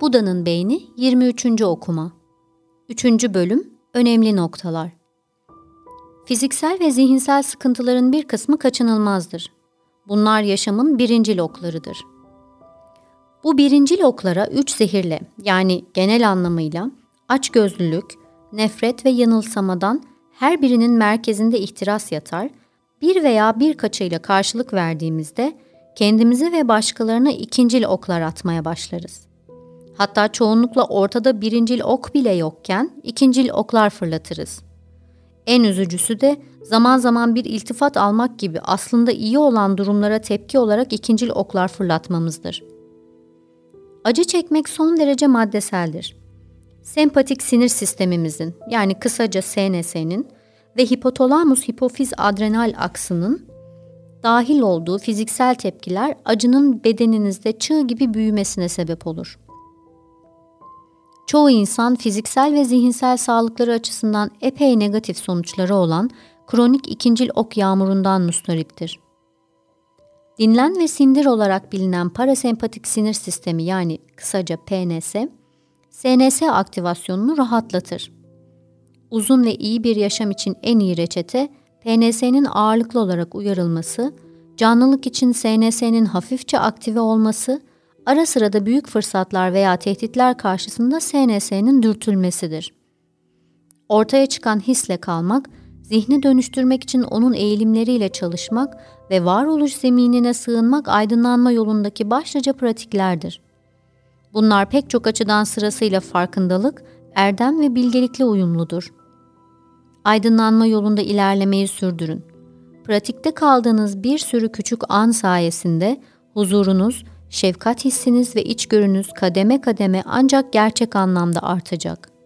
Buda'nın Beyni 23. Okuma 3. Bölüm Önemli Noktalar Fiziksel ve zihinsel sıkıntıların bir kısmı kaçınılmazdır. Bunlar yaşamın birinci oklarıdır. Bu birinci oklara üç zehirle yani genel anlamıyla açgözlülük, nefret ve yanılsamadan her birinin merkezinde ihtiras yatar, bir veya birkaçıyla karşılık verdiğimizde kendimize ve başkalarına ikincil oklar atmaya başlarız. Hatta çoğunlukla ortada birincil ok bile yokken ikincil oklar fırlatırız. En üzücüsü de zaman zaman bir iltifat almak gibi aslında iyi olan durumlara tepki olarak ikincil oklar fırlatmamızdır. Acı çekmek son derece maddeseldir. Sempatik sinir sistemimizin yani kısaca SNS'nin ve hipotalamus hipofiz adrenal aksının dahil olduğu fiziksel tepkiler acının bedeninizde çığ gibi büyümesine sebep olur. Çoğu insan fiziksel ve zihinsel sağlıkları açısından epey negatif sonuçları olan kronik ikincil ok yağmurundan mustariptir. Dinlen ve sindir olarak bilinen parasempatik sinir sistemi yani kısaca PNS, SNS aktivasyonunu rahatlatır. Uzun ve iyi bir yaşam için en iyi reçete PNS'nin ağırlıklı olarak uyarılması, canlılık için SNS'nin hafifçe aktive olması, ara sıra da büyük fırsatlar veya tehditler karşısında SNS'nin dürtülmesidir. Ortaya çıkan hisle kalmak, zihni dönüştürmek için onun eğilimleriyle çalışmak ve varoluş zeminine sığınmak aydınlanma yolundaki başlıca pratiklerdir. Bunlar pek çok açıdan sırasıyla farkındalık, erdem ve bilgelikle uyumludur. Aydınlanma yolunda ilerlemeyi sürdürün. Pratikte kaldığınız bir sürü küçük an sayesinde huzurunuz, şefkat hissiniz ve içgörünüz kademe kademe ancak gerçek anlamda artacak.''